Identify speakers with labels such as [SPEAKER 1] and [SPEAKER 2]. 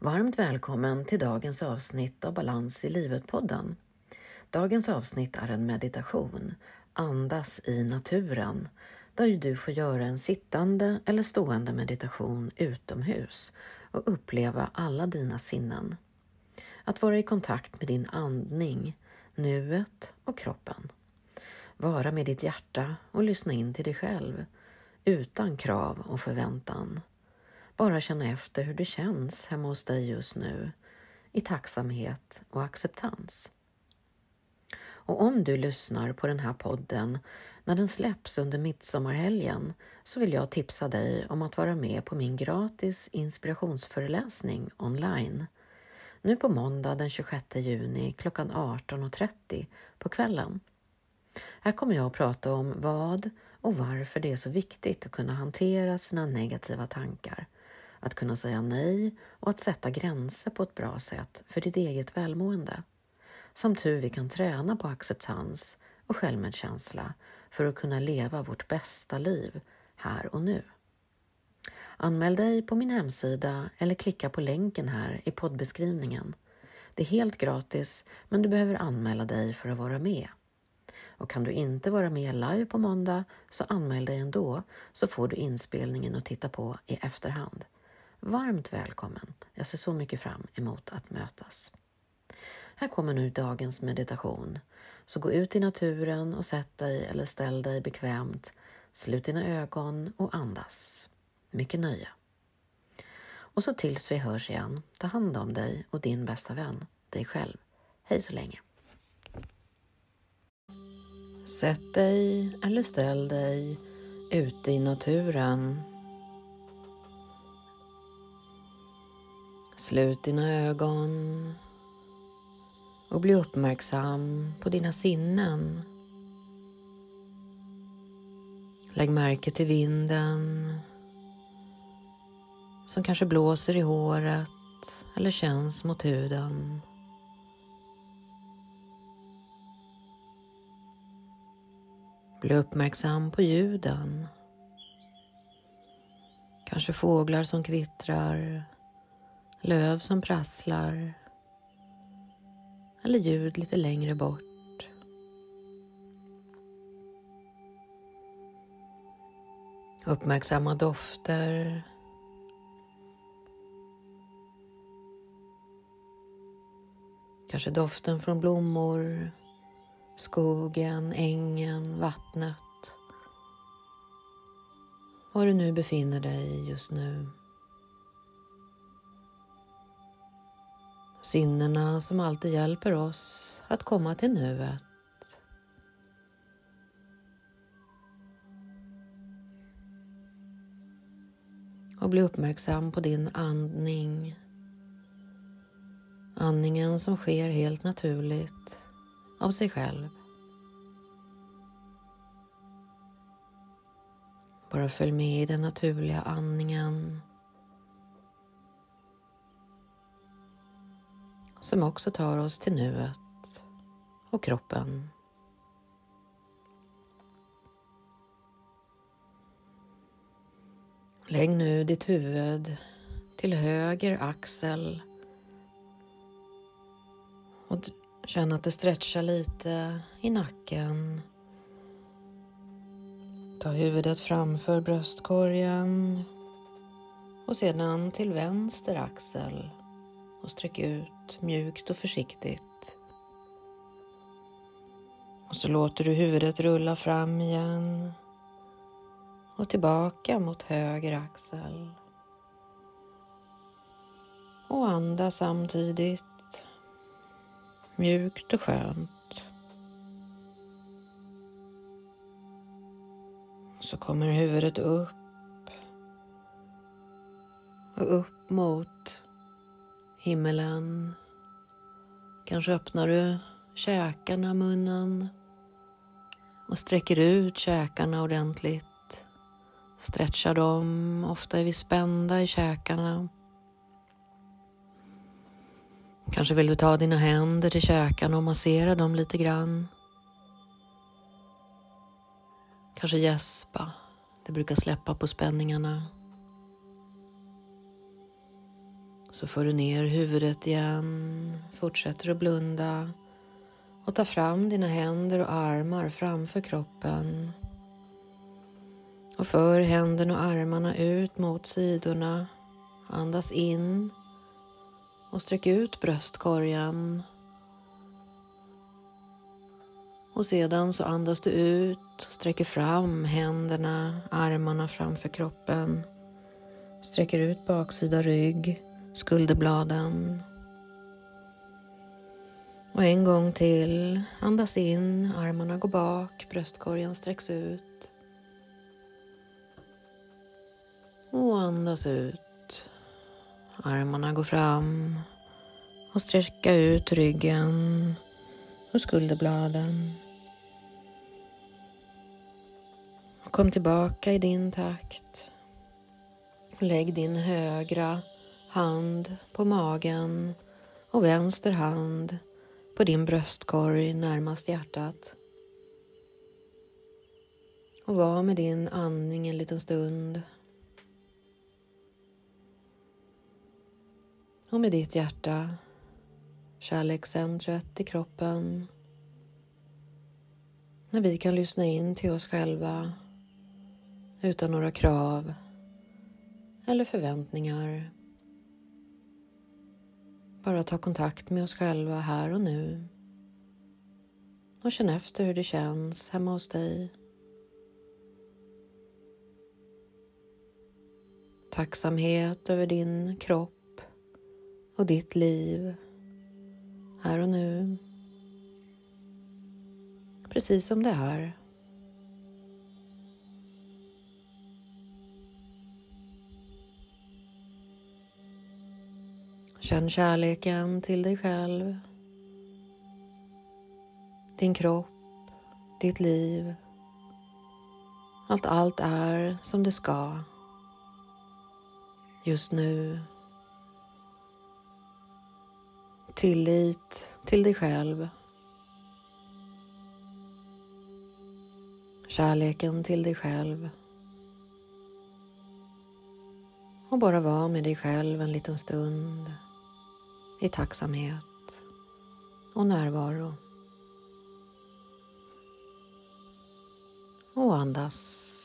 [SPEAKER 1] Varmt välkommen till dagens avsnitt av Balans i livet-podden. Dagens avsnitt är en meditation, Andas i naturen, där du får göra en sittande eller stående meditation utomhus och uppleva alla dina sinnen. Att vara i kontakt med din andning, nuet och kroppen. Vara med ditt hjärta och lyssna in till dig själv, utan krav och förväntan. Bara känna efter hur det känns hemma hos dig just nu, i tacksamhet och acceptans. Och om du lyssnar på den här podden när den släpps under midsommarhelgen så vill jag tipsa dig om att vara med på min gratis inspirationsföreläsning online. Nu på måndag den 26 juni klockan 18.30 på kvällen. Här kommer jag att prata om vad och varför det är så viktigt att kunna hantera sina negativa tankar, att kunna säga nej och att sätta gränser på ett bra sätt för ditt eget välmående, samt hur vi kan träna på acceptans och självmedkänsla för att kunna leva vårt bästa liv här och nu. Anmäl dig på min hemsida eller klicka på länken här i poddbeskrivningen. Det är helt gratis, men du behöver anmäla dig för att vara med. Och kan du inte vara med live på måndag så anmäl dig ändå så får du inspelningen att titta på i efterhand. Varmt välkommen! Jag ser så mycket fram emot att mötas. Här kommer nu dagens meditation. Så gå ut i naturen och sätt dig eller ställ dig bekvämt. Slut dina ögon och andas. Mycket nöje. Och så tills vi hörs igen, ta hand om dig och din bästa vän, dig själv. Hej så länge. Sätt dig eller ställ dig ute i naturen. Slut dina ögon och bli uppmärksam på dina sinnen. Lägg märke till vinden som kanske blåser i håret eller känns mot huden. Bli uppmärksam på ljuden. Kanske fåglar som kvittrar, löv som prasslar eller ljud lite längre bort. Uppmärksamma dofter. Kanske doften från blommor, skogen, ängen, vattnet. Var du nu befinner dig just nu. Sinnena som alltid hjälper oss att komma till nuet. Och bli uppmärksam på din andning. Andningen som sker helt naturligt av sig själv. Bara följ med i den naturliga andningen som också tar oss till nuet och kroppen. Lägg nu ditt huvud till höger axel och känn att det stretchar lite i nacken. Ta huvudet framför bröstkorgen och sedan till vänster axel och sträck ut mjukt och försiktigt. Och så låter du huvudet rulla fram igen och tillbaka mot höger axel. Och andas samtidigt mjukt och skönt. Så kommer huvudet upp och upp mot himmelen. Kanske öppnar du käkarna, munnen och sträcker ut käkarna ordentligt. Stretchar dem, ofta är vi spända i käkarna. Kanske vill du ta dina händer till käkarna och massera dem lite grann. Kanske gäspa, det brukar släppa på spänningarna. Så för du ner huvudet igen, fortsätter att blunda och ta fram dina händer och armar framför kroppen. Och för händerna och armarna ut mot sidorna. Andas in och sträck ut bröstkorgen. Och sedan så andas du ut och sträcker fram händerna, armarna framför kroppen. Sträcker ut baksida rygg, skulderbladen. Och en gång till. Andas in, armarna går bak, bröstkorgen sträcks ut. Och andas ut. Armarna går fram och sträcka ut ryggen och skulderbladen. Kom tillbaka i din takt. Lägg din högra hand på magen och vänster hand på din bröstkorg närmast hjärtat. Och var med din andning en liten stund. Och med ditt hjärta, kärlekscentret i kroppen. När vi kan lyssna in till oss själva utan några krav eller förväntningar. Bara ta kontakt med oss själva här och nu och känn efter hur det känns hemma hos dig. Tacksamhet över din kropp och ditt liv här och nu. Precis som det är. Känn kärleken till dig själv, din kropp, ditt liv. Att allt är som det ska just nu. Tillit till dig själv. Kärleken till dig själv. Och bara vara med dig själv en liten stund i tacksamhet och närvaro. Och andas